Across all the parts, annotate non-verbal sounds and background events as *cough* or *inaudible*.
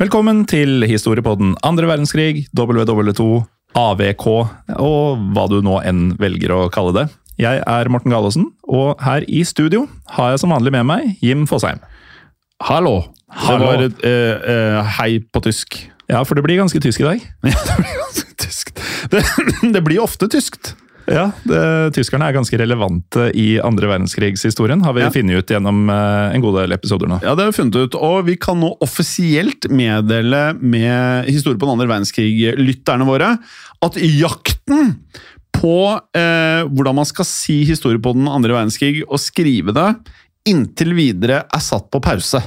Velkommen til historiepodden andre verdenskrig, WW2, AVK og hva du nå enn velger å kalle det. Jeg er Morten Galaasen, og her i studio har jeg som vanlig med meg Jim Fosheim. Hallo. Hallo. Det var uh, eh, hei på tysk. Ja, for det blir ganske tysk i dag. *laughs* Ja, det blir ganske tyskt. Det, *clears throat* det blir ofte tyskt. Ja, det, Tyskerne er ganske relevante i andre verdenskrigshistorien, har vi Ja. funnet ut gjennom eh, en god del episoder nå. Ja, det har vi funnet ut, og vi kan nå offisielt meddele med historie på den andre verdenskrig-lytterne våre at jakten på eh, hvordan man skal si historie på den andre verdenskrig og skrive det, inntil videre er satt på pause.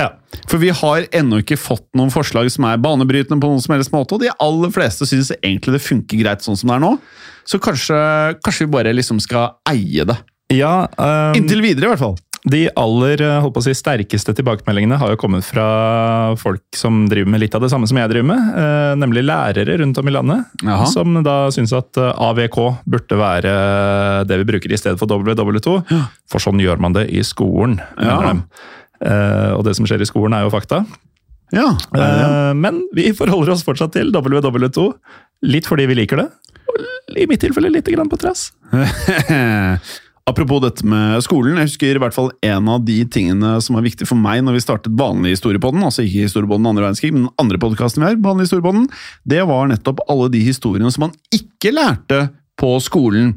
Ja. For vi har ennå ikke fått noen forslag som er banebrytende på noen som helst måte, og de aller fleste syns egentlig det funker greit sånn som det er nå. Så kanskje, kanskje vi bare liksom skal eie det. Ja, um, Inntil videre, i hvert fall. De aller eh, holdt på å si, sterkeste tilbakemeldingene har jo kommet fra folk som driver med litt av det samme som jeg driver med, eh, nemlig lærere rundt om i landet. Aha. Som da syns at eh, AVK burde være det vi bruker i stedet for WW2. For sånn gjør man det i skolen, Ja. Eh, og det som skjer i skolen, er jo fakta. Ja, det det? Eh, men vi forholder oss fortsatt til WW2. Litt fordi vi liker det, og i mitt tilfelle litt grann på trass. *laughs* Apropos dette med skolen, jeg husker i hvert fall en av de tingene som var viktig for meg når vi startet vanlig historiepodden, altså ikke historiepodden andre verdenskrig, men den andre podkasten vi har, vanlig historiepodden, det var nettopp alle de historiene som man ikke lærte på skolen.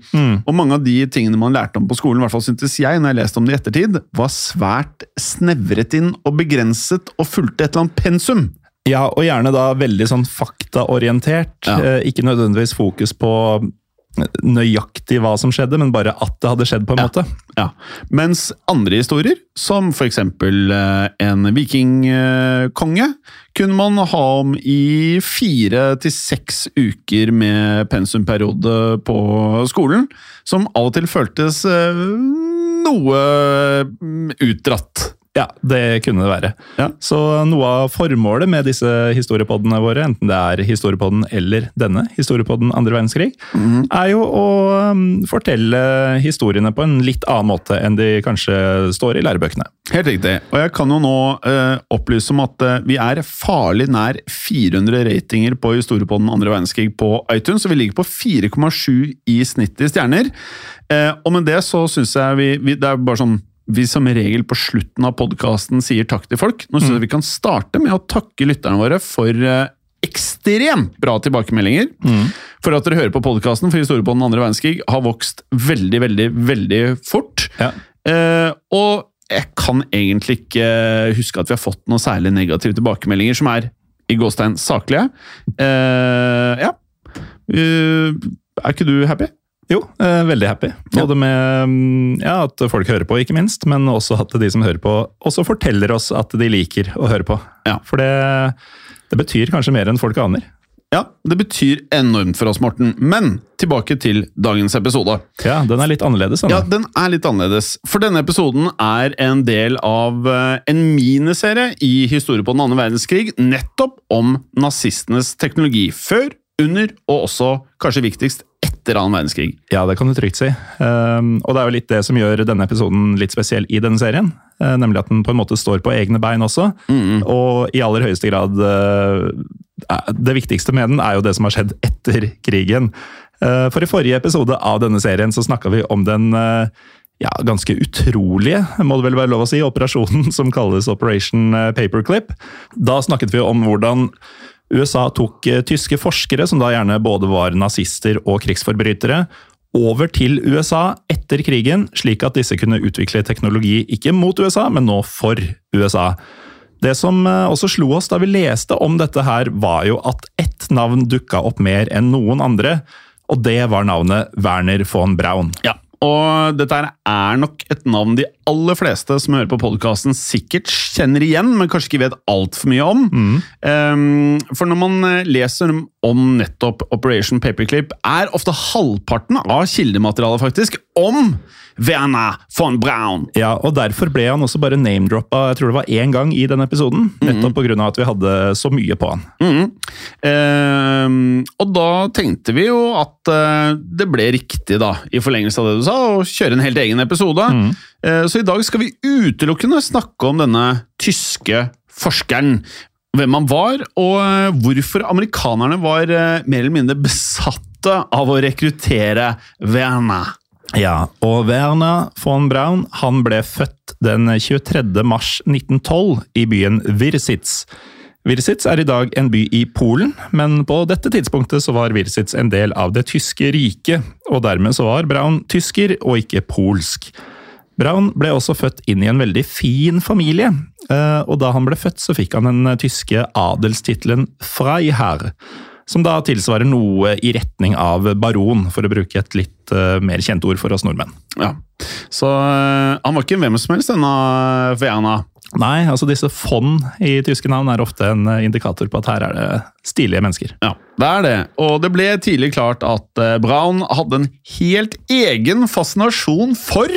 Og mange av de tingene man lærte om på skolen, i hvert fall syntes jeg, når jeg leste om det i ettertid, var svært snevret inn og begrenset og fulgte et eller annet pensum. Ja, og gjerne da veldig sånn faktaorientert. Ja. Eh, ikke nødvendigvis fokus på nøyaktig hva som skjedde, men bare at det hadde skjedd, på en måte. Ja, Mens andre historier, som eksempel eh, en vikingkonge, kunne man ha om i fire til seks uker med pensumperiode på skolen, som av og til føltes eh, noe mm, utdratt. Ja, det kunne det være. Ja. Så noe av formålet med disse historiepoddene våre, enten det er historiepodden eller denne, historiepodden andre verdenskrig, er jo å um, fortelle historiene på en litt annen måte enn de kanskje står i lærebøkene. Helt riktig. Og jeg kan jo nå eh, opplyse om at eh, vi er farlig nær 400 ratinger på historiepodden andre verdenskrig på iTunes, så vi ligger på 4,7 i snitt i stjerner. Eh, og med det så syns jeg vi, vi Det er bare sånn vi som regel på slutten av podkasten sier takk til folk. Nå syns jeg vi kan starte med å takke lytterne våre for eh, ekstremt bra tilbakemeldinger. For at dere hører på podkasten, for historien på den andre verdenskrig har vokst veldig, veldig, veldig fort. Ja. Eh, og jeg kan egentlig ikke huske at vi har fått noen særlig negative tilbakemeldinger som er i gåstein saklige. Eh, ja. Uh, er ikke du happy? Jo, eh, veldig happy. Både med mm, ja, at folk hører på, ikke minst, men også at de som hører på, også forteller oss at de liker å høre på. Ja. For det, det betyr kanskje mer enn folk aner. Ja, det betyr enormt for oss, Morten. Men tilbake til dagens episode. Ja, den er litt annerledes. Ja, den er litt annerledes. For denne episoden er en del av eh, en miniserie i historie på den andre verdenskrig, nettopp om nazistenes teknologi. Før, under og også, kanskje viktigst, etter annen verdenskrig. Ja, det kan du trygt si. Ehm, og det er jo litt det som gjør denne episoden litt spesiell i denne serien. eh, nemlig at den på en måte står på egne bein også. Og i aller høyeste grad eh, Det viktigste med den er jo det som har skjedd etter krigen. Eh, for i forrige episode av denne serien så snakka vi om den ja, ganske utrolige, må det vel være lov å si, operasjonen som kalles Operation Paperclip. Da snakket vi om hvordan USA tok eh, tyske forskere, som da gjerne både var nazister og krigsforbrytere, over til USA etter krigen, slik at disse kunne utvikle teknologi ikke mot USA, men nå for USA. Det som eh, også slo oss da vi leste om dette her, var jo at ett navn dukka opp mer enn noen andre, og det var navnet Werner von Braun. Ja, og dette er nok et navn de aller fleste som hører på podkasten sikkert kjenner igjen, men kanskje ikke vet altfor mye om. Um, for når man leser om nettopp Operation Paperclip, er ofte halvparten av kildematerialet faktisk om Werner von Braun. Ja, og Derfor ble han også bare name-droppa jeg tror det var én gang i den episoden. Nettopp på grunn av at vi hadde så mye på han. Mhm. eh, og da tenkte vi jo at eh, det ble riktig, da, i forlengelse av det du sa, å kjøre en helt egen episode. Eh, så i dag skal vi utelukkende snakke om denne tyske forskeren. Hvem han var, og eh, hvorfor amerikanerne var eh, mer eller mindre besatte av å rekruttere Werner. Ja, og Werner von Braun han ble født den 23. mars 1912 i byen Virsitz. Virsitz er i dag en by i Polen, men på dette tidspunktet så var Virsitz en del av det tyske riket, og dermed så var Braun tysker og ikke polsk. Braun ble også født inn i en veldig fin familie, og da han ble født så fikk han den tyske adelstittelen Freiherr, som da tilsvarer noe i retning av baron, for å bruke et litt eh, mer kjent ord for oss nordmenn. Ja. Så eh, han var ikke hvem som helst, denne Fiana? Nei, altså disse fond i tyske navn er ofte en eh, indikator på at her er det stilige mennesker. Ja, det er det. Og det ble tidlig klart at eh, Braun hadde en helt egen fascinasjon for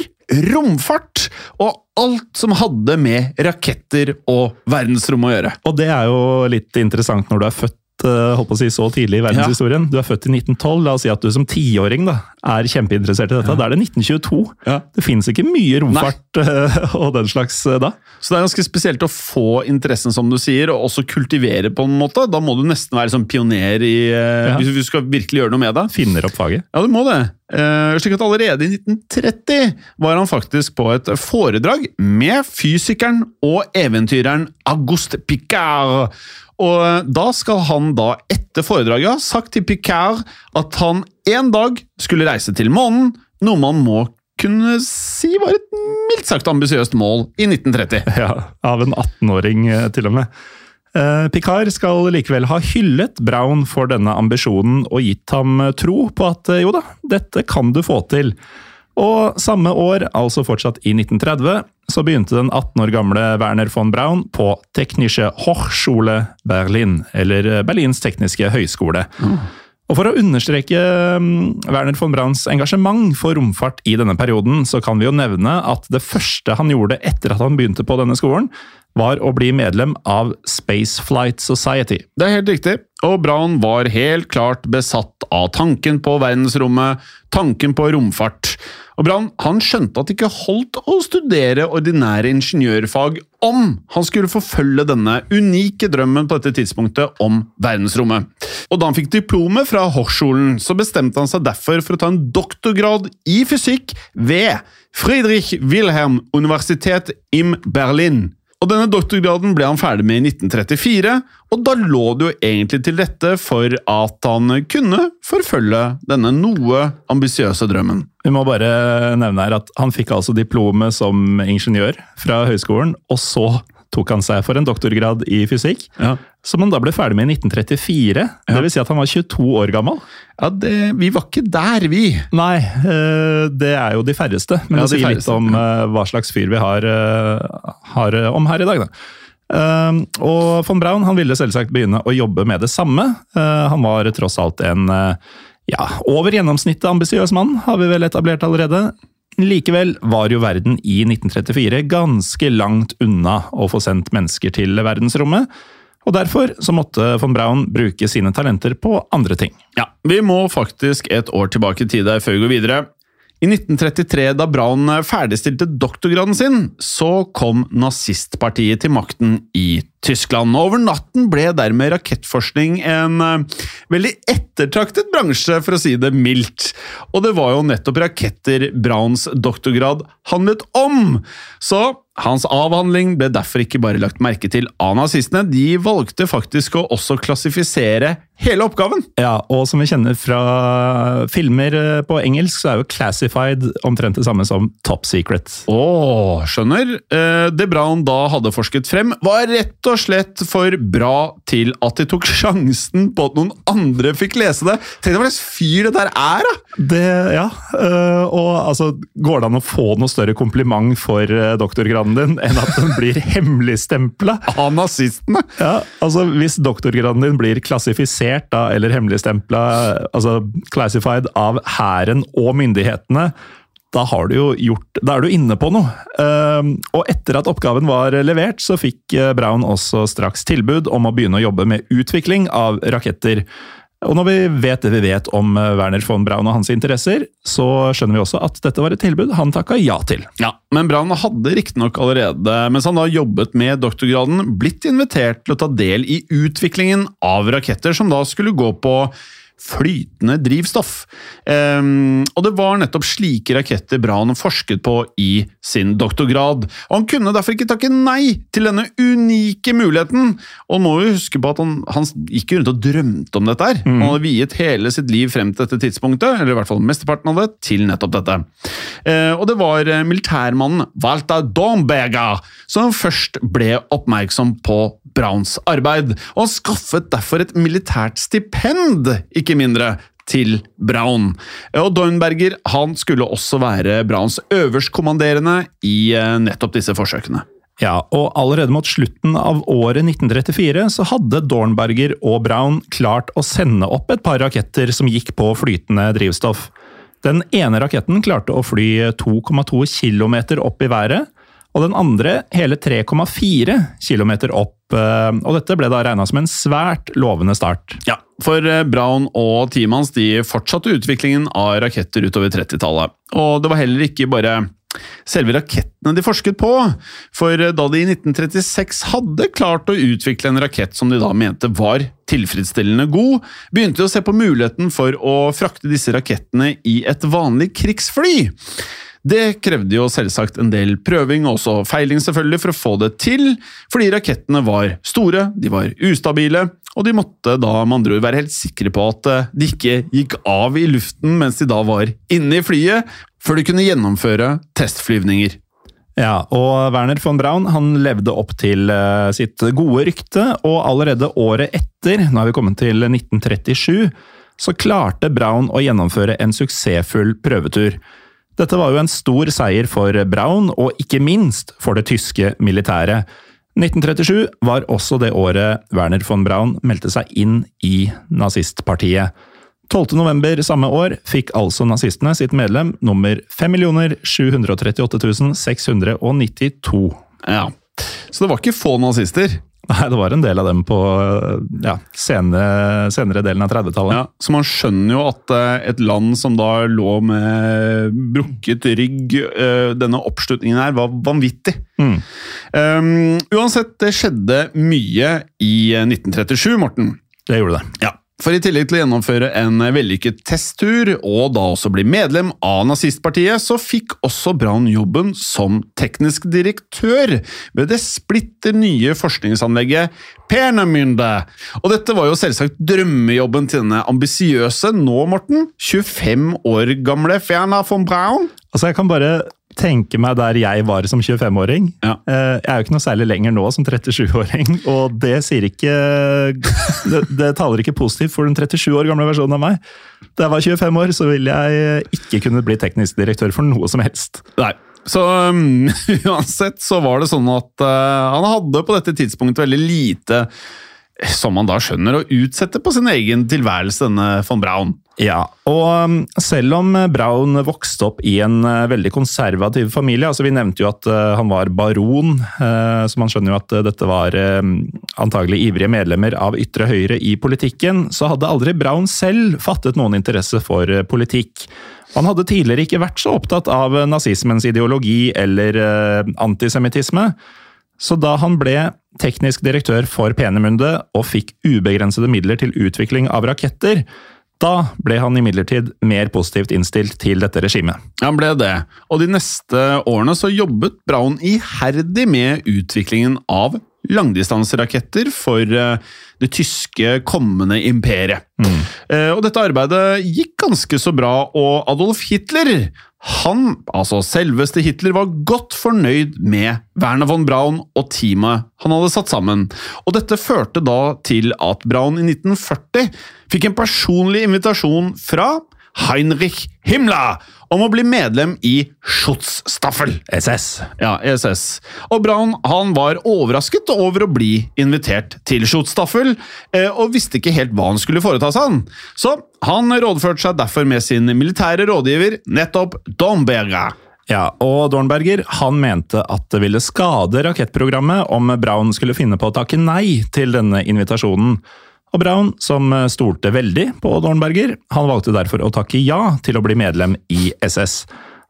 romfart og alt som hadde med raketter og verdensrom å gjøre. Og det er jo litt interessant når du er født eh, holdt på å si, så tidlig i verdenshistorien. Du er født i 1912. La oss si at du som tiåring er kjempeinteressert i dette. Da er det 1922. Ja. Det fins ikke mye romfart Nei. og den slags eh, da. Så det er ganske spesielt å få interessen, som du sier, og også kultivere på en måte. Da må du nesten være sånn pioner i eh, Ja. Hvis du skal virkelig gjøre noe med det. Finner opp faget. Ja, du må det. Eh, slik at allerede i 1930 var han faktisk på et foredrag med fysikeren og eventyreren Auguste Picard. Og eh, da skal han da etter foredraget ha sagt til Picard at han en dag skulle reise til månen, noe man må kunne si var et mildt sagt ambisiøst mål i 1930. *laughs* Ja, Av en 18-åring eh, til og med. Eh, Picard skal likevel ha hyllet Brown for denne ambisjonen og gitt ham eh, tro på at eh, jo da, dette kan du få til. Og samme år, altså fortsatt i 1930, så begynte den 18 år gamle Werner von Braun på Technische Hochschule Berlin, eller Berlins tekniske høyskole. Og For å understreke mm, Werner von Brauns engasjement for romfart i denne perioden, så kan vi jo nevne at det første han gjorde etter at han begynte på denne skolen, var å bli medlem av Spaceflight Society. Det er helt riktig, og Braun var helt klart besatt av tanken på verdensrommet, tanken på romfart. Og Braun han skjønte at det ikke holdt å studere ordinære ingeniørfag om han skulle forfølge denne unike drømmen på dette tidspunktet om verdensrommet. Og da han fikk diplomet fra Hochschulen, så bestemte han seg derfor for å ta en doktorgrad i fysikk ved Friedrich Wilhelm Universitet im Berlin. Og denne doktorgraden ble han ferdig med i 1934, og da lå det jo egentlig til rette for at han kunne forfølge denne noe ambisiøse drømmen. Vi må bare nevne her at Han fikk altså diplomet som ingeniør fra høyskolen, og så tok han seg for en doktorgrad i fysikk, Ja. Som han da ble ferdig med i 1934. Det vil si at han var 22 år gammel. Ja, det, Vi var ikke der, vi. Nei, eh, det er jo de færreste, men Ja, det sier litt om eh, hva slags fyr vi har, eh, har om her i dag. Da. Og von Braun han ville selvsagt begynne å jobbe med det samme. Han var tross alt en eh, ja, over gjennomsnittet ambisiøs mann, har vi vel etablert allerede. Likevel var jo verden i 1934 ganske langt unna å få sendt mennesker til verdensrommet. Og derfor så måtte von Braun bruke sine talenter på andre ting. Ja, Vi må faktisk et år tilbake i tid der før vi går videre. I 1933, da Braun ferdigstilte doktorgraden sin, så kom nazistpartiet til makten i Tyskland. Og over natten ble dermed rakettforskning en eh, veldig ettertraktet bransje, for å si det mildt. Og det var jo nettopp raketter Brauns doktorgrad handlet om. Så hans avhandling ble derfor ikke bare lagt merke til av nazistene, de valgte faktisk å også klassifisere hele oppgaven! Ja, og som vi kjenner fra filmer eh, på engelsk, så er jo classified omtrent det samme som top secret. Å, skjønner. Eh, Det Brown da hadde forsket frem, var rett og slett for bra til at de tok sjansen på at noen andre fikk lese det. Tenk hva slags fyr det der er, da! Det, ja, øh, og altså, går det an å få noe større kompliment for doktorgraden din enn at den blir *laughs* hemmeligstempla? Av nazistene! Ja, altså Hvis doktorgraden din blir klassifisert da, eller hemmeligstempla, altså classified av hæren og myndighetene, da, du jo gjort, da er du inne på noe. Ehm, og etter at oppgaven var levert, så fikk eh, Brown også straks tilbud om å begynne å jobbe med utvikling av raketter. Og når vi vet det vi vet om eh, Werner von Braun og hans interesser, så skjønner vi også at dette var et tilbud han takka ja til. Ja, Men Braun hadde riktignok allerede, mens han da jobbet med doktorgraden, blitt invitert til å ta del i utviklingen av raketter som da skulle gå på flytende drivstoff. Um, og det var nettopp slike raketter Braun forsket på i sin doktorgrad. Og han kunne derfor ikke takke nei til denne unike muligheten. Og må jo huske på at han, han gikk rundt og drømte om dette her. Han hadde viet hele sitt liv frem til dette tidspunktet, eller i hvert fall mesteparten av det, til nettopp dette. Uh, og det var eh, militærmannen Walter Domberger som først ble oppmerksom på Browns arbeid, og han skaffet derfor et militært stipend, ikke mindre, til Brown. Og Dornberger han skulle også være Browns øverstkommanderende i eh, nettopp disse forsøkene. Ja, og allerede mot slutten av året 1934 så hadde Dornberger og Brown klart å sende opp et par raketter som gikk på flytende drivstoff. Den ene raketten klarte å fly 2,2 km opp i været, og den andre hele 3,4 km opp. eh, Og dette ble da regna som en svært lovende start. Ja, for eh, Brown og teamet hans fortsatte utviklingen av raketter utover 30-tallet. Og det var heller ikke bare selve rakettene de forsket på, for eh, da de i 1936 hadde klart å utvikle en rakett som de da mente var tilfredsstillende god, begynte de å se på muligheten for å frakte disse rakettene i et vanlig krigsfly. Det krevde jo selvsagt en del prøving og også feiling selvfølgelig for å få det til, fordi rakettene var store, de var ustabile, og de måtte da med andre ord være helt sikre på at eh, de ikke gikk av i luften mens de da var inne i flyet, før de kunne gjennomføre testflyvninger. Ja, og Werner von Braun han levde opp til eh, sitt gode rykte, og allerede året etter, nå er vi kommet til 1937, så klarte Braun å gjennomføre en suksessfull prøvetur. Dette var jo en stor seier for Braun, og ikke minst for det tyske militæret. 1937 var også det året Werner von Braun meldte seg inn i nazistpartiet. 12. november samme år fikk altså nazistene sitt medlem nummer 5 738 692. Ja, Så det var ikke få nazister. Nei, det var en del av dem på ja, senere, senere delen av 30-tallet. Ja, så man skjønner jo at eh, et land som da lå med brukket rygg, eh, denne oppslutningen her, var vanvittig. Mm. Um, uansett, det skjedde mye i eh, 1937, Morten. Det gjorde det. Ja, for i tillegg til å gjennomføre en vellykket testtur, og da også bli medlem av nazistpartiet, så fikk også Braun jobben som teknisk direktør ved det splitter nye forskningsanlegget Pernemünde. Og dette var jo selvsagt drømmejobben til denne ambisiøse, nå Morten, 25 år gamle Ferna von Braun. Altså, jeg kan bare tenke meg der jeg var som 25-åring. Ja. Eh, Jeg er jo ikke noe særlig lenger nå som 37-åring, og det sier ikke det, det taler ikke positivt for den 37 år gamle versjonen av meg. Da jeg var 25 år, så ville jeg ikke kunne bli teknisk direktør for noe som helst. Nei. Så um, *laughs* uansett så var det sånn at uh, han hadde på dette tidspunktet veldig lite, som man da skjønner, å utsette på sin egen tilværelse, denne von Braun. Ja, og um, selv om Braun vokste opp i en uh, veldig konservativ familie, altså vi nevnte jo at uh, han var baron, uh, så man skjønner jo at dette var uh, antagelig ivrige medlemmer av ytre høyre i politikken, så hadde aldri Braun selv fattet noen interesse for politikk. Han hadde tidligere ikke vært så opptatt av nazismens ideologi eller antisemittisme, så da han ble teknisk direktør for Penemunde og fikk ubegrensede midler til utvikling av raketter, da ble han imidlertid mer positivt innstilt til dette regimet. Han ble det, og de neste årene så jobbet Braun iherdig med utviklingen av langdistanseraketter for eh, det tyske kommende imperiet. Mm. Og dette arbeidet gikk ganske så bra, og Adolf Hitler han, altså selveste Hitler, var godt fornøyd med Werner von Braun og teamet han hadde satt sammen. Og dette førte da til at Braun i 1940 fikk en personlig invitasjon fra Heinrich Himmler om å bli medlem i Schutzstaffel. SS. Ja, SS. Og Braun han var overrasket over å bli invitert til Schutzstaffel, eh, og visste ikke helt hva han skulle foreta seg. han. Så han rådførte seg derfor med sin militære rådgiver, nettopp Domberger. Ja, og Dornberger han mente at det ville skade rakettprogrammet om Braun skulle finne på å takke nei til denne invitasjonen. Og Braun, som stolte veldig på Dornberger, han valgte derfor å takke ja til å bli medlem i SS.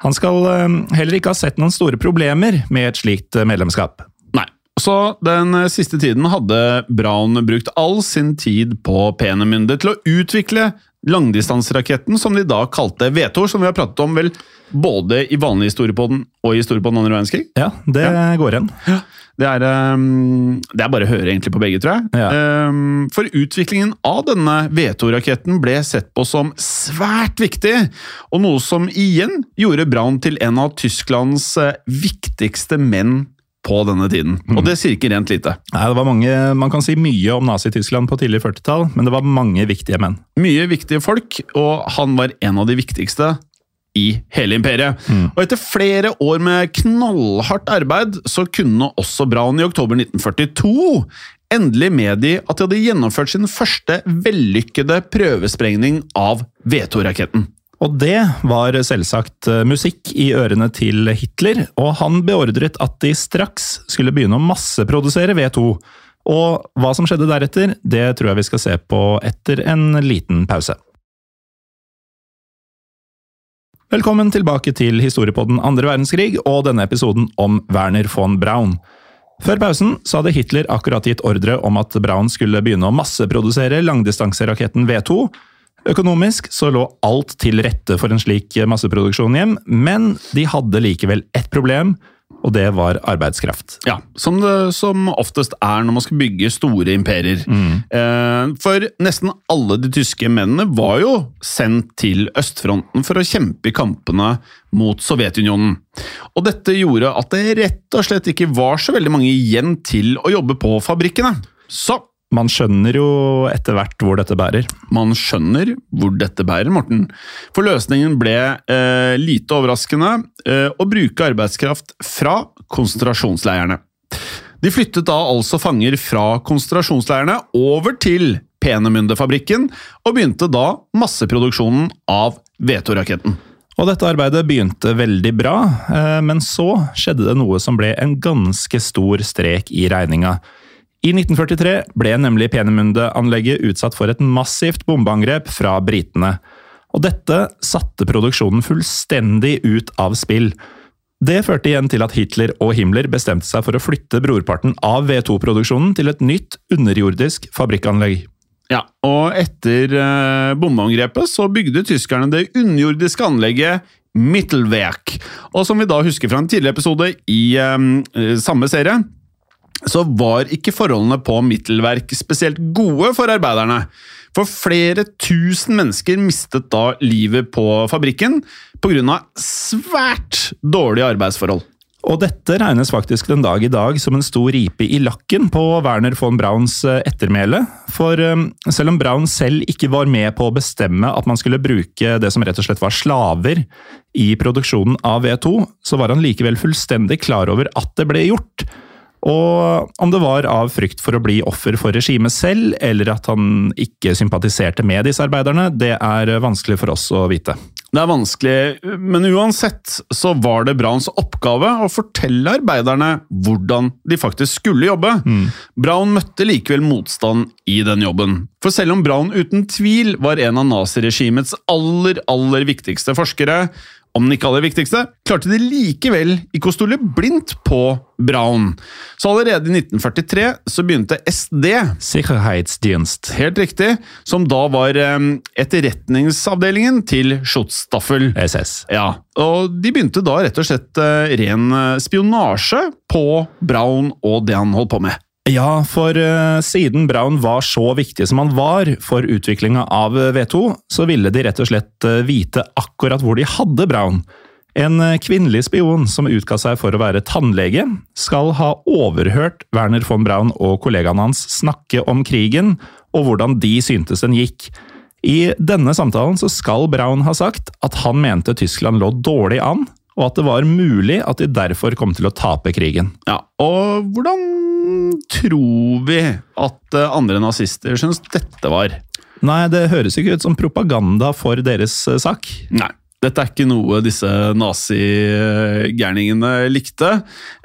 Han skal eh, heller ikke ha sett noen store problemer med et slikt eh, medlemskap. Nei. Så den eh, siste tiden hadde Braun brukt all sin tid på Peenemünde til å utvikle langdistanseraketten som de da kalte V2, som vi har pratet om vel både i vanlig historiepodden og i historiepodden andre verdenskrig. Ja, det går igjen. Det er, um, det er bare å høre egentlig på begge, tror jeg. Ja. Um, For utviklingen av denne V2-raketten ble sett på som svært viktig, og noe som igjen gjorde Braun til en av Tysklands eh, viktigste menn på denne tiden. Og det sier ikke rent lite. Nei, det var mange, Man kan si mye om Nazi-Tyskland på tidlig 40-tall, men det var mange viktige menn. Mye viktige folk, og han var en av de viktigste i hele imperiet. Og etter flere år med knallhardt arbeid, så kunne også Braun i oktober 1942 endelig medgi at de hadde gjennomført sin første vellykkede prøvesprengning av V2-raketten. Og det var selvsagt eh, musikk i ørene til Hitler, og han beordret at de straks skulle begynne å masseprodusere V2. Og hva som skjedde deretter, det tror jeg vi skal se på etter en liten pause. Velkommen tilbake til historiepodden andre verdenskrig og denne episoden om Werner von Braun. Før pausen så hadde Hitler akkurat gitt ordre om at Braun skulle begynne å masseprodusere langdistanseraketten V2. Økonomisk så lå alt til rette for en slik masseproduksjon hjem, men de hadde likevel ett problem, og det var arbeidskraft. Ja, som det som oftest er når man skal bygge store imperier. Mm. For nesten alle de tyske mennene var jo sendt til østfronten for å kjempe i kampene mot Sovjetunionen. Og dette gjorde at det rett og slett ikke var så veldig mange igjen til å jobbe på fabrikkene. Så Man skjønner jo etter hvert hvor dette bærer. man skjønner hvor dette bærer, Morten. For løsningen ble eh, lite overraskende eh, å bruke arbeidskraft fra konsentrasjonsleirene. De flyttet da altså fanger fra konsentrasjonsleirene over til Peenemünde-fabrikken, og begynte da masseproduksjonen av V2-raketten. Og dette arbeidet begynte veldig bra, eh, men så skjedde det noe som ble en ganske stor strek i regninga. I 1943 ble nemlig Penemunde-anlegget utsatt for et massivt bombeangrep fra britene. Og dette satte produksjonen fullstendig ut av spill. Det førte igjen til at Hitler og Himmler bestemte seg for å flytte brorparten av V2-produksjonen til et nytt underjordisk fabrikkanlegg. Ja, og etter eh, bombeangrepet så bygde tyskerne det underjordiske anlegget Mittelwerk. Og som vi da husker fra en tidligere episode i eh, samme serie, så var ikke forholdene på Mittelverk spesielt gode for arbeiderne. For flere tusen mennesker mistet da livet på fabrikken pga. svært dårlige arbeidsforhold. Og dette regnes faktisk den dag i dag som en stor ripe i lakken på Werner von Brauns eh, ettermæle. For eh, selv om Braun selv ikke var med på å bestemme at man skulle bruke det som rett og slett var slaver i produksjonen av V2, så var han likevel fullstendig klar over at det ble gjort. Og om det var av frykt for å bli offer for regimet selv, eller at han ikke sympatiserte med disse arbeiderne, det er vanskelig for oss å vite. Det er vanskelig, men uansett så var det Brauns oppgave å fortelle arbeiderne hvordan de faktisk skulle jobbe. Braun møtte likevel motstand i den jobben. For selv om Braun uten tvil var en av naziregimets aller, aller viktigste forskere, om den ikke aller viktigste, klarte de likevel ikke å stole blindt på Braun. Så allerede i 1943 så begynte SD Sikkerhetsdienst. Helt riktig, som da var eh, etterretningsavdelingen til Schutzstaffel. SS. Ja, og de begynte da rett og slett eh, ren eh, spionasje på Braun og det han holdt på med. Ja, for eh, siden Braun var så viktig som han var for utviklinga av eh, V2, så ville de rett og slett eh, vite akkurat hvor de hadde Braun. En kvinnelig spion som utga seg for å være tannlege, skal ha overhørt Werner von Braun og kollegaene hans snakke om krigen og hvordan de syntes den gikk. I denne samtalen så skal Braun ha sagt at han mente Tyskland lå dårlig an, og at det var mulig at de derfor kom til å tape krigen. Ja, Og hvordan tror vi at eh, andre nazister syns dette var? Nei, det høres ikke ut som propaganda for deres eh, sak. Nei. Dette er ikke noe disse nazigærningene likte.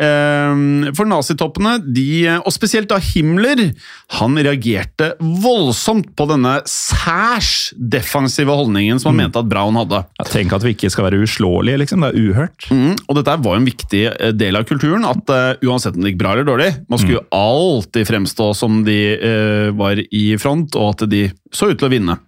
Ehm, For nazitoppene, de, og spesielt da Himmler, han reagerte voldsomt på denne særs defensive holdningen som han mente at Braun hadde. Jeg tenk at vi ikke skal være uslåelige, liksom. Det er uhørt. Mm, og dette var en viktig eh, del av kulturen, at eh, uansett om det gikk bra eller dårlig, man skulle jo alltid fremstå som de eh, var i front, og at de så ut til å vinne.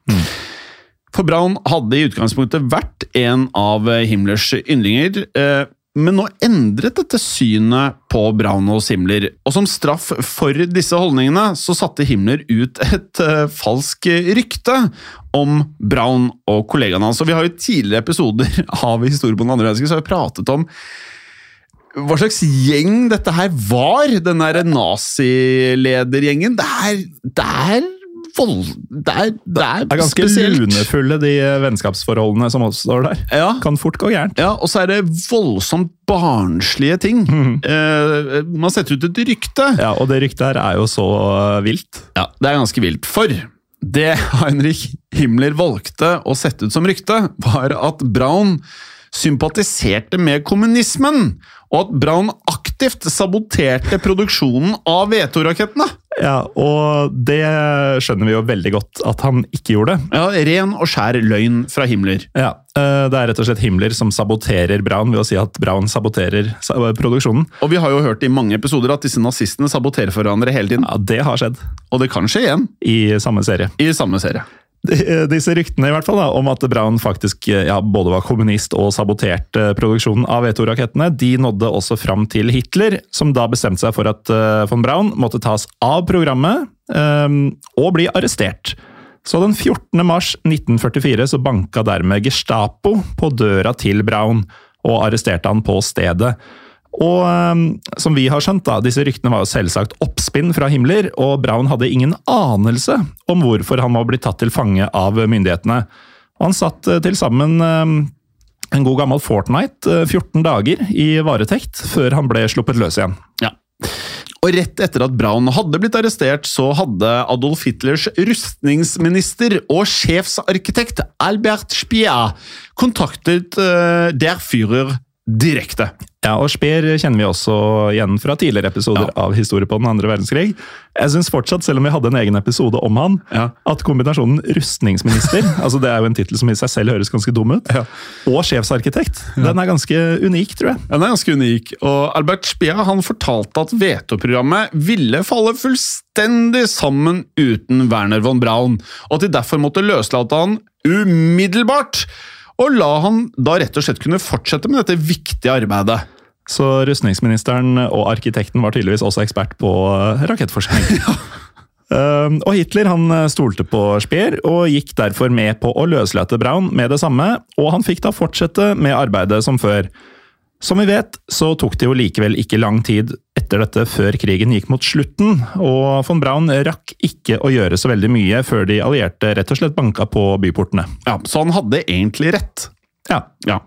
For Braun hadde i utgangspunktet vært en av eh, Himmlers yndlinger, eh, men nå endret dette synet på Braun og Himmler, og som straff for disse holdningene så satte Himmler ut et uh, falsk rykte om Braun og kollegaene hans. Og vi har jo tidligere episoder *laughs* av Historie på den andre verdenskrig så har vi pratet om hva slags gjeng dette her var, den der naziledergjengen. Det er, det er vold... Det er, det er, Det er ganske spesielt. lunefulle, de eh, vennskapsforholdene som også står der. Ja, Kan fort gå gærent. ja, og så er det voldsomt barnslige ting. *laughs* Eh, man setter ut et rykte. Ja, og det ryktet her er jo så eh, vilt. Ja, det er ganske vilt. For det *laughs* Heinrich Himmler valgte å sette ut som rykte, var at Braun sympatiserte med kommunismen, og at Braun aktivt saboterte produksjonen av V2-rakettene. Ja, og det skjønner vi jo veldig godt at han ikke gjorde. Ja, Ren og skjær løgn fra Himmler. Ja, eh, Det er rett og slett Himmler som saboterer Braun ved å si at Braun saboterer produksjonen. Og vi har jo hørt i mange episoder at disse nazistene saboterer for hverandre hele tiden. Ja, Det har skjedd Og det kan skje igjen i samme serie. i samme serie. *laughs* Disse ryktene i hvert fall da, om at Brown faktisk eh, ja, både var kommunist og saboterte produksjonen av V2-rakettene, de nådde også fram til Hitler, som da bestemte seg for at eh, von Braun måtte tas av programmet um, og bli arrestert. Så den 14. mars 1944 så banka dermed Gestapo på døra til Braun og arresterte han på stedet. Og um, som vi har skjønt, da, disse ryktene var jo selvsagt oppspinn fra Himmler, og Braun hadde ingen anelse om hvorfor han var blitt tatt til fange av myndighetene. Og han satt uh, til sammen um, en god gammel fortnight, uh, 14 dager, i varetekt, før han ble sluppet løs igjen. Ja. Og rett etter at Braun hadde blitt arrestert, så hadde Adolf Hitlers rustningsminister og sjefsarkitekt Albert Spia kontaktet uh, der Führer direkte. Ja, og Speer kjenner vi også igjen fra tidligere episoder Ja. av Historie på den andre verdenskrig. Jeg syns fortsatt, selv om vi hadde en egen episode om han, Ja. at kombinasjonen rustningsminister, *laughs* altså det er jo en tittel som i seg selv høres ganske dum ut, Ja. og sjefsarkitekt, den er ganske unik, tror jeg. Den er ganske unik, og Albert Speer han fortalte at Veto-programmet ville falle fullstendig sammen uten Werner von Braun, og at de derfor måtte løslate han umiddelbart, og la han da rett og slett kunne fortsette med dette viktige arbeidet. Så rustningsministeren og arkitekten var tydeligvis også ekspert på eh, rakettforskning. *laughs* Um, og Hitler han stolte på Speer og gikk derfor med på å løslate Braun med det samme, og han fikk da fortsette med arbeidet som før. Som vi vet, så tok det jo likevel ikke lang tid etter dette før krigen gikk mot slutten, og von Braun rakk ikke å gjøre så veldig mye før de allierte rett og slett banka på byportene. Ja, Så han hadde egentlig rett. Ja, Ja.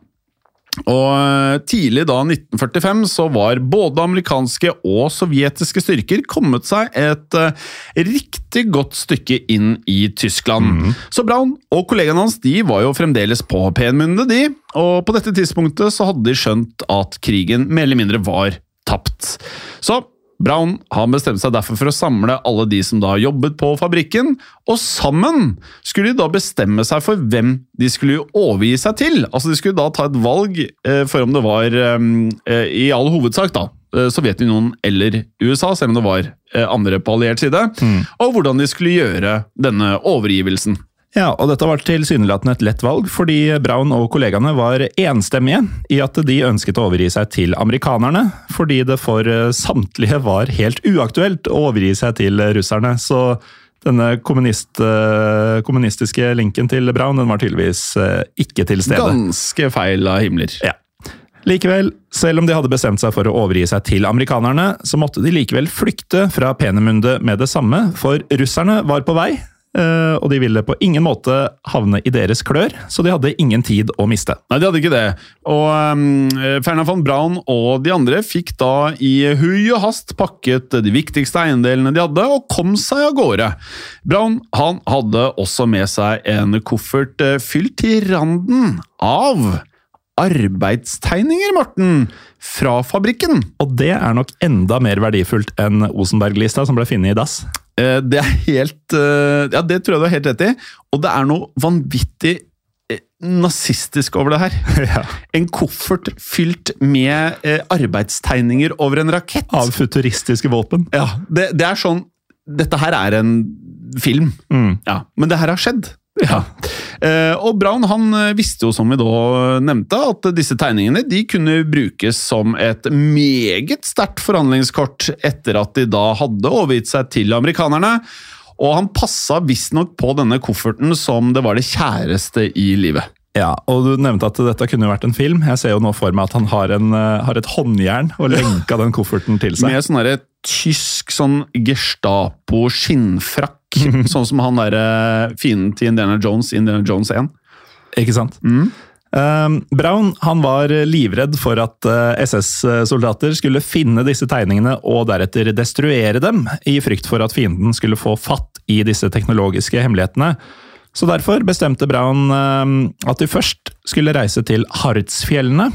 Og eh, tidlig da 1945 så var både amerikanske og sovjetiske styrker kommet seg et uh, riktig godt stykke inn i Tyskland. Så Braun og kollegaene hans de var jo fremdeles på penmunne, de. Og på dette tidspunktet så hadde de skjønt at krigen mer eller mindre var tapt. Så Braun han bestemte seg derfor for å samle alle de som da jobbet på fabrikken, og sammen skulle de da bestemme seg for hvem de skulle overgi seg til. Altså De skulle da ta et valg eh, for om det var eh, eh, i all hovedsak da, Sovjetunionen eller USA, selv om det var andre på alliert side, og hvordan de skulle gjøre denne overgivelsen. Ja, og dette var tilsynelatende et lett valg, fordi Brown og kollegaene var enstemmige i at de ønsket å overgi seg til amerikanerne, fordi det for eh, samtlige var helt uaktuelt å overgi seg til russerne. Så denne kommunist, eh, kommunistiske linken til Brown den var tydeligvis eh, ikke til stede. Ganske feil av himler. Ja. Likevel, selv om de hadde bestemt seg for å overgi seg til amerikanerne, så måtte de likevel flykte fra Penemunde med det samme, for russerne var på vei, og de ville på ingen måte havne i deres klør, så de hadde ingen tid å miste. Nei, de hadde ikke det. Og um, Fernand von Braun og de andre fikk da i hui og hast pakket de viktigste eiendelene de hadde, og kom seg av gårde. Braun han hadde også med seg en koffert eh, fylt til randen av arbeidstegninger, Morten, fra fabrikken. Og det er nok enda mer verdifullt enn Osenberg-lista som ble funnet i dass. Eh, Det er helt eh, Ja, det tror jeg du har helt rett i. Og det er noe vanvittig eh, nazistisk over det her. *laughs* Ja. En koffert fylt med arbeidstegninger over en rakett. Av futuristiske våpen. Ja, det, det er sånn Dette her er en film. Mm. Ja, Men det her har skjedd. Ja. Eh, og Brown han eh, visste jo, som vi da nevnte, at disse tegningene de kunne brukes som et meget sterkt forhandlingskort etter at de da hadde overgitt seg til amerikanerne. Og han passa visstnok på denne kofferten som det var det kjæreste i livet. Ja, og du nevnte at dette kunne vært en film. Jeg ser jo nå for meg at han har, en, eh, har et håndjern og lenka den kofferten til seg. Med sånn derre tysk sånn Gestapo-skinnfrakk. *laughs* sånn som han derre fienden til Indiana Jones i Indiana Jones 1. Ikke sant? Um, Braun han var livredd for at eh, SS-soldater skulle finne disse tegningene og deretter destruere dem, i frykt for at fienden skulle få fatt i disse teknologiske hemmelighetene. Så derfor bestemte Braun um, at de først skulle reise til Hardsfjellene.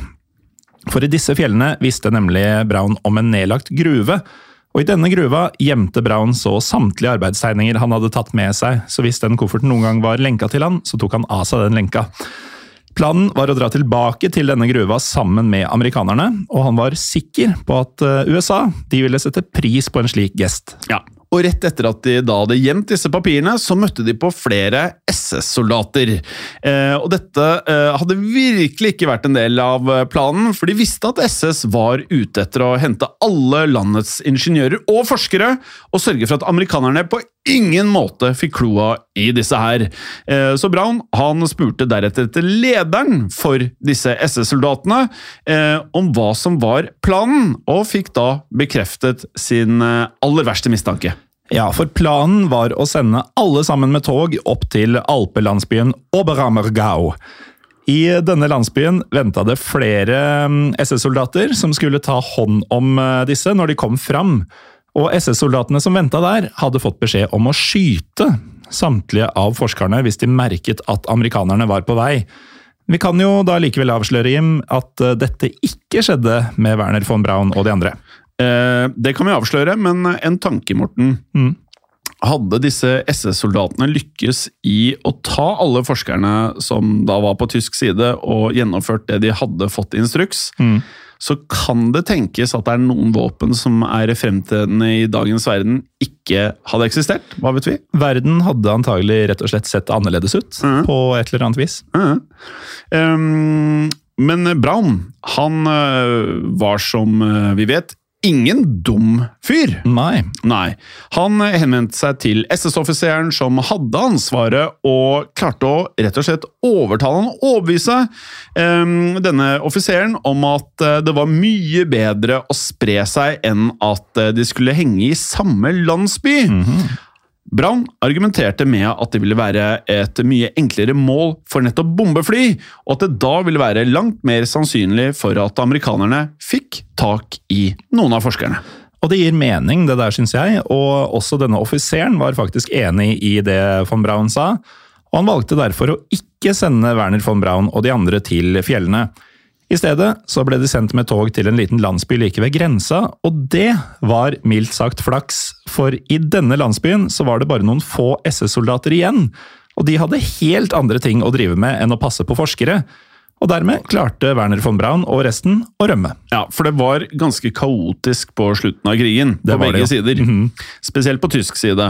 For i disse fjellene visste nemlig Braun om en nedlagt gruve. Og i denne gruva gjemte Braun så samtlige arbeidstegninger han hadde tatt med seg, så hvis den kofferten noen gang var lenka til han, så tok han av seg den lenka. Planen var å dra tilbake til denne gruva sammen med amerikanerne, og han var sikker på at eh, USA de ville sette pris på en slik gest. Ja, og rett etter at de da hadde gjemt disse papirene, så møtte de på flere SS-soldater. Eh, og dette eh, hadde virkelig ikke vært en del av eh, planen, for de visste at SS var ute etter å hente alle landets ingeniører og forskere, og sørge for at amerikanerne på ingen måte fikk kloa i disse her. Eh, så Brown han spurte deretter etter lederen for disse SS-soldatene eh, om hva som var planen, og fikk da bekreftet sin eh, aller verste mistanke. Ja, for planen var å sende alle sammen med tog opp til alpelandsbyen Oberammergau. I denne landsbyen venta det flere mm, SS-soldater som skulle ta hånd om eh, disse når de kom fram. Og SS-soldatene som venta der, hadde fått beskjed om å skyte samtlige av forskerne hvis de merket at amerikanerne var på vei. Vi kan jo da likevel avsløre, Jim, at eh, dette ikke skjedde med Werner von Braun og de andre. Eh, det kan vi avsløre, men en tanke, Morten. Mm. Hadde disse SS-soldatene lykkes i å ta alle forskerne som da var på tysk side, og gjennomført det de hadde fått instruks, Mm. så kan det tenkes at det er noen våpen som er fremtredende i dagens verden, ikke hadde eksistert. Hva vet vi? Verden hadde antagelig rett og slett sett annerledes ut, mm. på et eller annet vis. Mm. Um, men Braun, han eh, var som eh, vi vet ingen dum fyr. Nei. Nei. Han henvendte seg til SS-offiseren som hadde ansvaret, og klarte å rett og slett overtale han og overbevise um, denne offiseren om at eh, det var mye bedre å spre seg enn at eh, de skulle henge i samme landsby. Braun argumenterte med at det ville være et mye enklere mål for nettopp bombefly, og at det da ville være langt mer sannsynlig for at amerikanerne fikk tak i noen av forskerne. Og det gir mening, det der, syns jeg. Og også denne offiseren var faktisk enig i det von Braun sa. Og han valgte derfor å ikke sende Werner von Braun og de andre til fjellene. I stedet så ble de sendt med tog til en liten landsby like ved grensa, og det var mildt sagt flaks, for i denne landsbyen så var det bare noen få SS-soldater igjen, og de hadde helt andre ting å drive med enn å passe på forskere. Og dermed klarte Werner von Braun og resten å rømme. Ja, for det var ganske kaotisk på slutten av krigen, Det på begge det, ja. sider. Mhm. Spesielt på tysk side.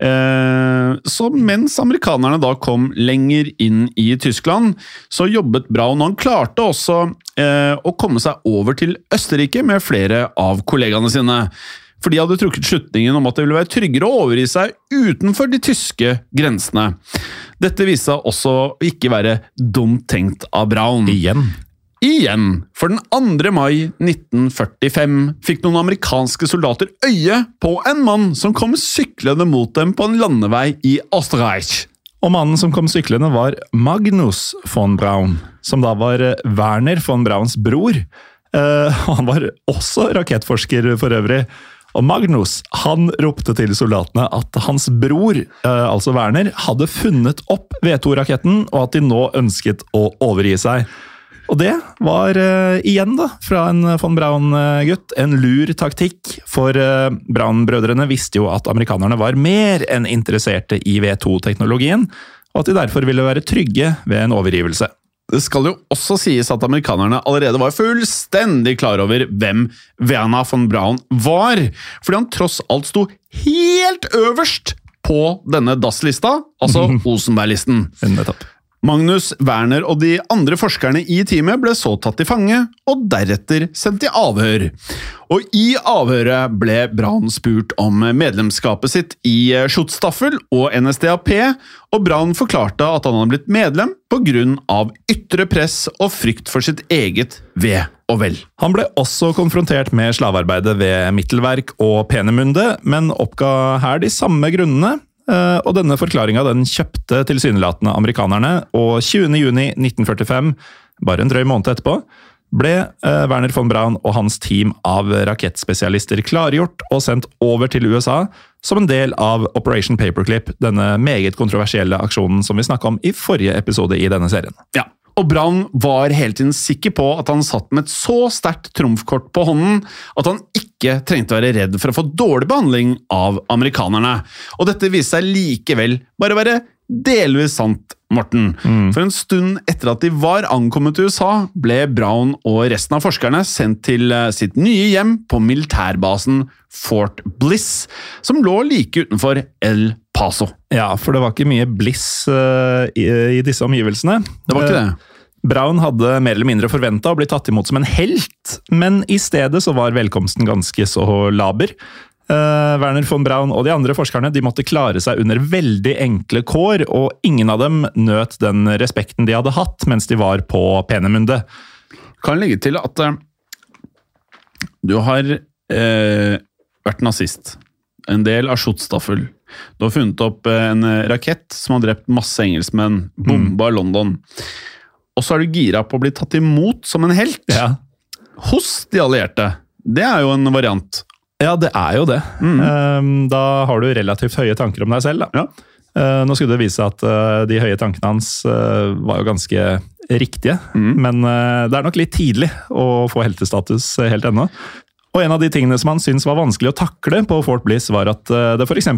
Eh, så mens amerikanerne da kom lenger inn i Tyskland, så jobbet Braun, og han klarte også eh, å komme seg over til Østerrike med flere av kollegaene sine. For de hadde trukket slutningen om at det ville være tryggere å overgi seg utenfor de tyske grensene. Dette viste seg også å ikke være dumt tenkt av Braun. Igjen. Igjen, for den 2. mai 1945 fikk noen amerikanske soldater øye på en mann som kom syklende mot dem på en landevei i Österreich. Og mannen som kom syklende var Magnus von Braun, som da var eh, Werner von Brauns bror. Eh, *laughs* han var også rakettforsker for øvrig. Og Magnus han ropte til soldatene at hans bror, eh, altså Werner, hadde funnet opp V2-raketten, og at de nå ønsket å overgi seg. Og det var eh, igjen, da, fra en von Braun-gutt, en lur taktikk. For eh, Braun-brødrene visste jo at amerikanerne var mer enn interesserte i V2-teknologien, og at de derfor ville være trygge ved en overgivelse. Det skal jo også sies at amerikanerne allerede var fullstendig klar over hvem Werner von Braun var, fordi han tross alt sto helt øverst på denne DAS-lista, altså *laughs* Osenberg-listen. Nettopp. Magnus, Werner og de andre forskerne i teamet ble så tatt til fange, og deretter sendt i avhør. Og i avhøret ble Braun spurt om medlemskapet sitt i Schutzstaffel og NSDAP, og Braun forklarte at han hadde blitt medlem pga. ytre press og frykt for sitt eget ve og vel. Han ble også konfrontert med slavearbeidet ved Mittelverk og Penemunde, men oppga her de samme grunnene. Eh, Og denne forklaringa den kjøpte tilsynelatende amerikanerne, og 20.6.1945, bare en drøy måned etterpå, ble eh, Werner von Braun og hans team av rakettspesialister klargjort og sendt over til USA som en del av Operation Paperclip, denne meget kontroversielle aksjonen som vi snakka om i forrige episode i denne serien. Ja, og Brann var hele tiden sikker på at han satt med et så sterkt trumfkort på hånden at han ikke trengte å være redd for å få dårlig behandling av amerikanerne. Og dette viste seg likevel bare å være delvis sant, Morten. For en stund etter at de var ankommet til USA, ble Brown og resten av forskerne sendt til eh, sitt nye hjem på militærbasen Fort Bliss, som lå like utenfor El Paso. Ja, for det var ikke mye bliss uh, i, i disse omgivelsene. Det var ikke det. Braun hadde mer eller mindre forventa å bli tatt imot som en helt, men i stedet så var velkomsten ganske så laber. Uh, Werner von Braun og de andre forskerne de måtte klare seg under veldig enkle kår, og ingen av dem nøt den respekten de hadde hatt mens de var på Penemunde. kan legge til at uh, du har uh, vært nazist. En del av shotstaffel. Du har funnet opp eh, en eh, rakett som har drept masse engelskmenn. Bomba London. Og så er du gira på å bli tatt imot som en helt Ja. hos de allierte. Det er jo en variant. Ja, det er jo det. Mm. Da har du relativt høye tanker om deg selv. Da. Ja. Eh, Nå skulle det vise seg at de høye tankene hans var jo ganske riktige, men eh, det er nok litt tidlig å få heltestatus helt ennå. Og en av de tingene som han syntes var vanskelig å takle på Fort Bliss, var at eh, det f.eks.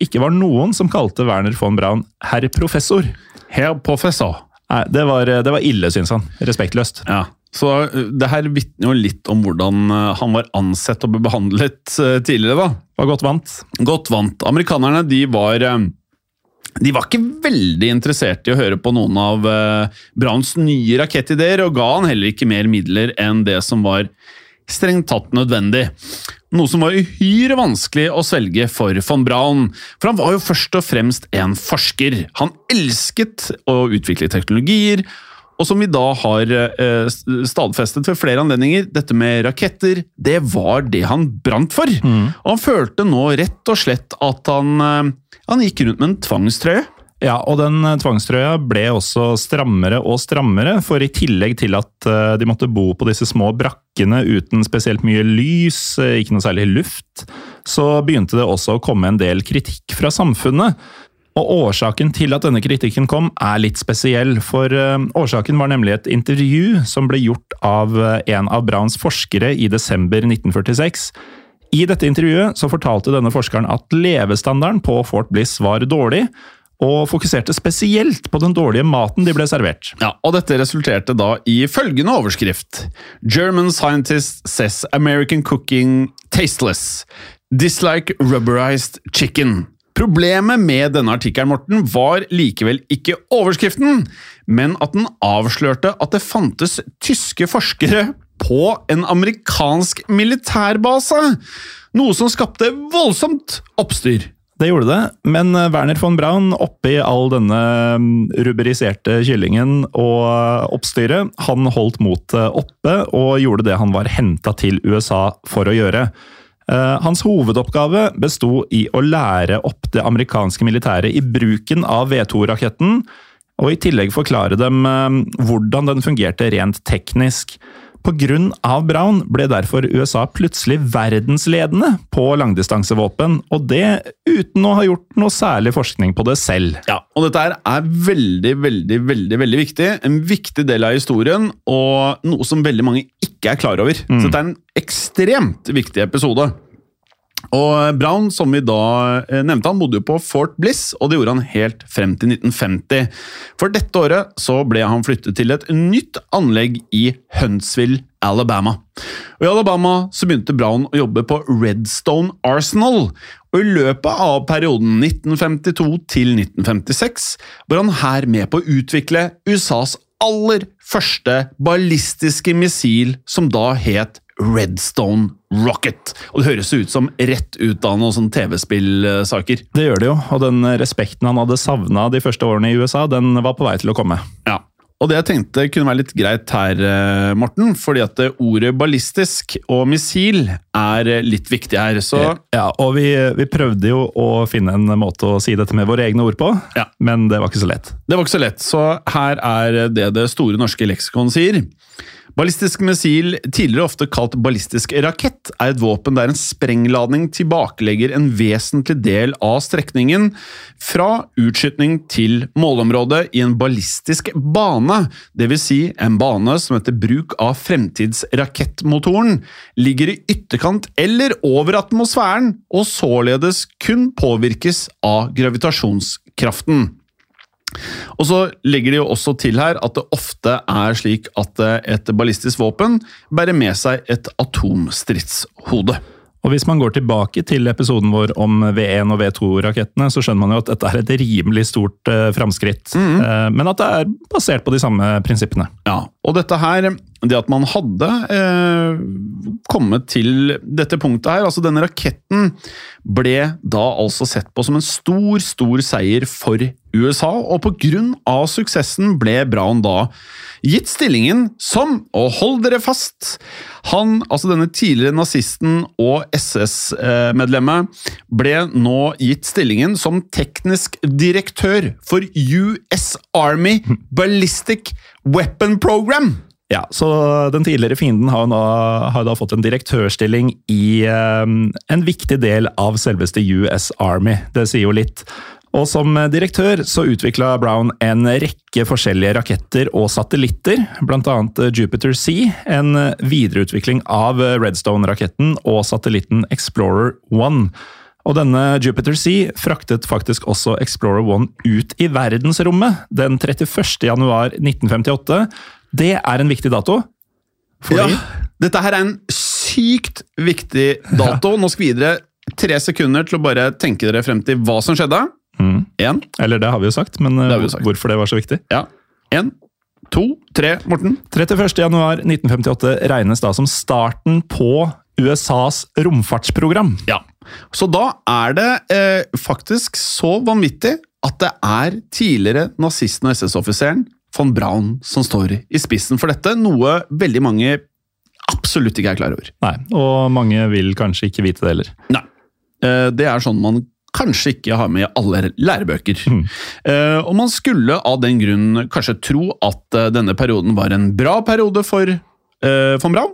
ikke var noen som kalte Werner von Braun herr professor. Herr professor. Nei, det var, det var ille, syns han. Respektløst. Ja. Så det her vitner jo litt om hvordan han var ansett og ble behandlet tidligere, da. Var godt vant. Godt vant. Amerikanerne de var eh, de var ikke veldig interessert i å høre på noen av eh, Browns nye rakettideer, og ga han heller ikke mer midler enn det som var strengt tatt nødvendig. Noe som var uhyre vanskelig å svelge for von Braun, for han var jo først og fremst en forsker. Han elsket å utvikle teknologier, og som vi da har eh, stadfestet ved flere anledninger, dette med raketter, det var det han brant for. Og han følte nå rett og slett at han, eh, han gikk rundt med en tvangstrøye. Ja, og den eh, tvangstrøya ble også strammere og strammere, for i tillegg til at eh, de måtte bo på disse små brakkene uten spesielt mye lys, eh, ikke noe særlig luft, så begynte det også å komme en del kritikk fra samfunnet. Og årsaken til at denne kritikken kom, er litt spesiell, for årsaken var nemlig et intervju som ble gjort av en av Browns forskere i desember 1946. I dette intervjuet så fortalte denne forskeren at levestandarden på Fort Bliss var dårlig, og fokuserte spesielt på den dårlige maten de ble servert. Ja, og dette resulterte da i følgende overskrift. German scientist says American cooking tasteless. Dislike rubberized chicken. Problemet med denne artikkelen Morten, var likevel ikke overskriften, men at den avslørte at det fantes tyske forskere på en amerikansk militærbase. Noe som skapte voldsomt oppstyr. Det gjorde det, men eh, Werner von Braun, oppi all denne rubberiserte kyllingen og eh, oppstyret, han holdt motet oppe og gjorde det han var henta til USA for å gjøre. Eh, Hans hovedoppgave besto i å lære opp det amerikanske militæret i bruken av V2-raketten, og i tillegg forklare dem hvordan den fungerte rent teknisk. Av Brown ble derfor USA plutselig verdensledende på langdistansevåpen, og det uten å ha gjort noe særlig forskning på det selv. Ja, og dette her er veldig, veldig, veldig veldig viktig. En viktig del av historien, og noe som veldig mange ikke er klar over. Så dette er en ekstremt viktig episode. Og Brown, som vi da eh, nevnte, han bodde jo på Fort Bliss, og det gjorde han helt frem til 1950. For dette året så ble han flyttet til et nytt anlegg i Huntsville, Alabama. Og I Alabama så begynte Brown å jobbe på Redstone Arsenal, og i løpet av perioden 1952 til 1956 var han her med på å utvikle USAs aller første ballistiske missil, som da het Redstone Rocket. Og det høres ut som rett ut av noen sånne TV-spillsaker. Det gjør det jo, og den respekten han hadde savna de første årene i USA, den var på vei til å komme. Ja. Og det jeg tenkte kunne være litt greit her, eh, Morten, fordi at ordet ballistisk og missil er eh, litt viktig her. Så Ja, og vi, vi prøvde jo å finne en måte å si dette med våre egne ord på, Ja. men det var ikke så lett. det var ikke så lett. Så her er det det store norske leksikon sier. Ballistisk missil, tidligere ofte kalt ballistisk rakett, er et våpen der en sprengladning tilbakelegger en vesentlig del av strekningen fra utskytning til målområdet i en ballistisk bane, dvs. Si en bane som etter bruk av fremtidsrakettmotoren ligger i ytterkant eller over atmosfæren, og således kun påvirkes av gravitasjonskraften. Og så legger de jo også til her at det ofte er slik at eh, et ballistisk våpen bærer med seg et atomstridshode. Og Hvis man går tilbake til episoden vår om V1 og V2-rakettene, så skjønner man jo at dette er et rimelig stort eh, framskritt, -hmm. men at det er basert på de samme prinsippene. Ja, og dette her, det at man hadde eh, kommet til dette punktet her, altså denne raketten ble da altså sett på som en stor, stor seier for USA, og på grunn av suksessen ble Brown da gitt stillingen som, og hold dere fast, han, altså denne tidligere nazisten og SS-medlemmet, ble nå gitt stillingen som teknisk direktør for US Army Ballistic Weapon Program. Ja, så Den tidligere fienden har, nå, har da fått en direktørstilling i eh, en viktig del av selveste US Army. Det sier jo litt. Og Som direktør så utvikla Brown en rekke forskjellige raketter og satellitter, bl.a. Jupiter C, en videreutvikling av Redstone-raketten og satellitten Explorer 1. Og denne Jupiter C fraktet faktisk også Explorer 1 ut i verdensrommet den 31. januar 1958. Det er en viktig dato. Fordi Ja, dette her er en sykt viktig dato. Nå skal vi gi dere tre sekunder til å bare tenke dere frem til hva som skjedde. Mm. Eller det har vi jo sagt, men eh, Det jo sagt. hvorfor det var så viktig? ja. En, to, tre. Morten? 31.1.1958 regnes da som starten på USAs romfartsprogram. Ja. Så da er det eh, faktisk så vanvittig at det er tidligere nazisten og SS-offiseren von Braun som står i spissen for dette, noe veldig mange absolutt ikke er klar over. Nei, og mange vil kanskje ikke vite det heller. Nei. Eh, Det er sånn man kanskje ikke har med i alle lærebøker. Mm. Og man skulle av den grunn kanskje tro at eh, denne perioden var en bra periode for eh, von Braun,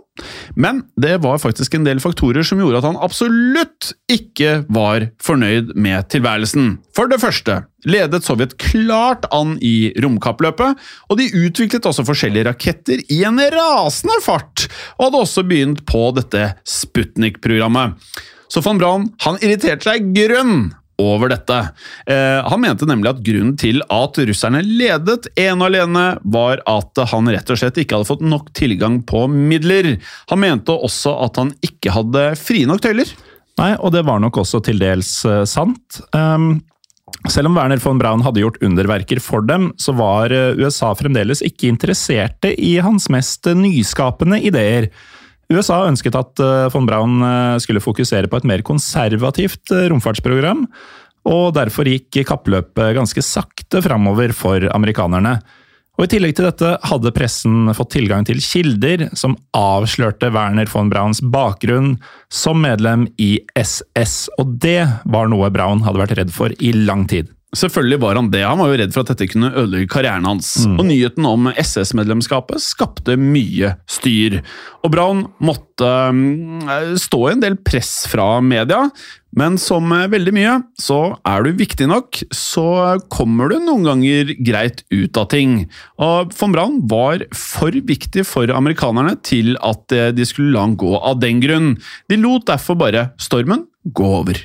men det var faktisk en del faktorer som gjorde at han absolutt ikke var fornøyd med tilværelsen. For det første ledet Sovjet klart an i romkappløpet, og de utviklet også forskjellige raketter i en rasende fart, og hadde også begynt på dette Sputnik-programmet. Så von Braun han irriterte seg grønn over dette. Eh, han mente nemlig at grunnen til at russerne ledet ene og alene, var at han rett og slett ikke hadde fått nok tilgang på midler. Han mente også at han ikke hadde frie nok tøyler. Nei, og det var nok også til dels uh, sant. Um, selv om Werner von Braun hadde gjort underverker for dem, så var eh, USA fremdeles ikke interesserte i hans mest nyskapende ideer. USA ønsket at eh, von Braun eh, skulle fokusere på et mer konservativt romfartsprogram, og derfor gikk kappløpet ganske sakte framover for amerikanerne. Og I tillegg til dette hadde pressen fått tilgang til kilder som avslørte Werner von Brauns bakgrunn som medlem i SS, og det var noe Braun hadde vært redd for i lang tid. Selvfølgelig var han det. Han var jo redd for at dette kunne ødelegge karrieren hans. Mm. Og nyheten om SS-medlemskapet skapte mye styr. Og Braun måtte um, stå i en del press fra media, men som veldig mye, så er du viktig nok, så kommer du noen ganger greit ut av ting. Og von Braun var for viktig for amerikanerne til at de skulle la han gå av den grunn. De lot derfor bare stormen gå over.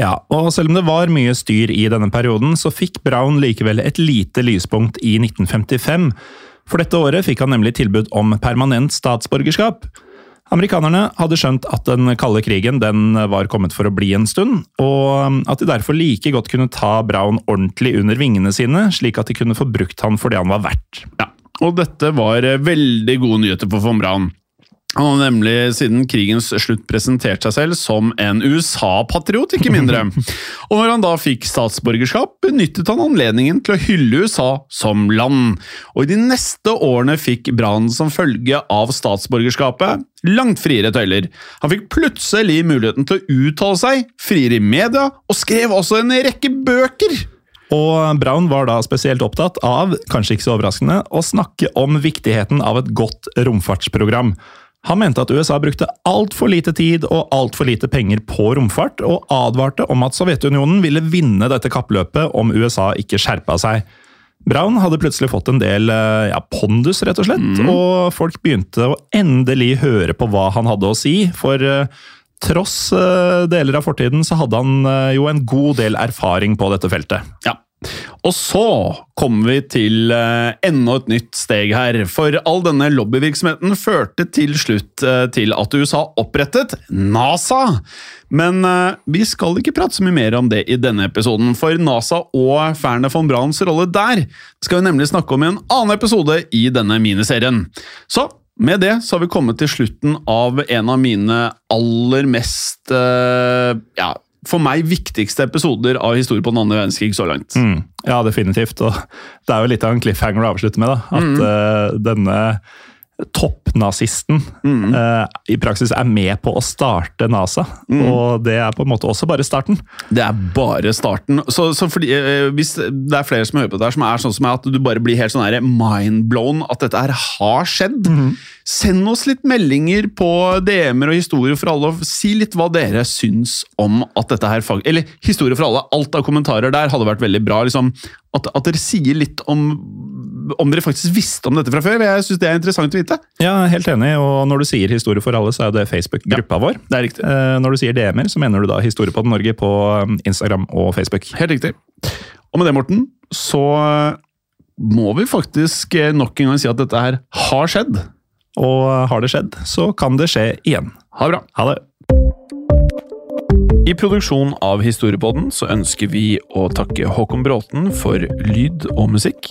Ja, og selv om det var mye styr i denne perioden, så fikk Brown likevel et lite lyspunkt i 1955. For dette året fikk han nemlig tilbud om permanent statsborgerskap. Amerikanerne hadde skjønt at den kalde krigen den var kommet for å bli en stund, og at de derfor like godt kunne ta Brown ordentlig under vingene sine, slik at de kunne få brukt han for det han var verdt. Ja, og dette var veldig gode nyheter for von Braun. Han har nemlig siden krigens slutt presentert seg selv som en USA-patriot, ikke mindre. *laughs* Og når han da fikk statsborgerskap, benyttet han anledningen til å hylle USA som land. Og i de neste årene fikk Brann som følge av statsborgerskapet langt friere tøyler. Han fikk plutselig muligheten til å uttale seg friere i media, og skrev også en rekke bøker. Og Brown var da spesielt opptatt av, kanskje ikke så overraskende, å snakke om viktigheten av et godt romfartsprogram. Han mente at USA brukte altfor lite tid og altfor lite penger på romfart, og advarte om at Sovjetunionen ville vinne dette kappløpet om USA ikke skjerpa seg. Brown hadde plutselig fått en del eh, ja, pondus, rett og slett, mm. og folk begynte å endelig høre på hva han hadde å si. For uh, tross uh, deler av fortiden så hadde han uh, jo en god del erfaring på dette feltet. Ja, og så kommer vi til uh, enda et nytt steg her. For all denne lobbyvirksomheten førte til slutt uh, til at USA opprettet NASA. Men uh, vi skal ikke prate så mye mer om det i denne episoden, for NASA og Ferne von Brahns rolle der skal vi nemlig snakke om i en annen episode i denne miniserien. Så med det så har vi kommet til slutten av en av mine aller mest ja, for meg viktigste episoder av historie på den andre verdenskrig så langt. Mm, ja, definitivt. Og det er jo litt av en cliffhanger å avslutte med. da, At mm. uh, denne toppnazisten mm. uh, i praksis er med på å starte NASA. Mm. Og det er på en måte også bare starten. Det er bare starten. Så, så fordi, uh, Hvis det er flere som hører på dette, som er sånn som meg, at du bare blir helt sånn mindblown at dette her har skjedd, mm. Send oss litt meldinger på DM-er og Historie for alle, og si litt hva dere syns om at dette her Eller Historie for alle, alt av kommentarer der hadde vært veldig bra. Liksom, at, at, dere sier litt om om dere faktisk visste om dette fra før. Jeg synes det er interessant å vite. Ja, helt enig. Og når du sier Historie for alle, så er det Facebook-gruppa ja, vår. Det er riktig. Eh, når du sier DM-er, så mener du da Historie på Norge på um, Instagram og Facebook. Helt riktig. Og med det, Morten, så må vi faktisk eh, nok en gang si at dette her har skjedd. Og har det skjedd, så kan det skje igjen. Ha det bra. Ha det. I produksjonen av Historiepodden så ønsker vi å takke Håkon Bråten for lyd og musikk.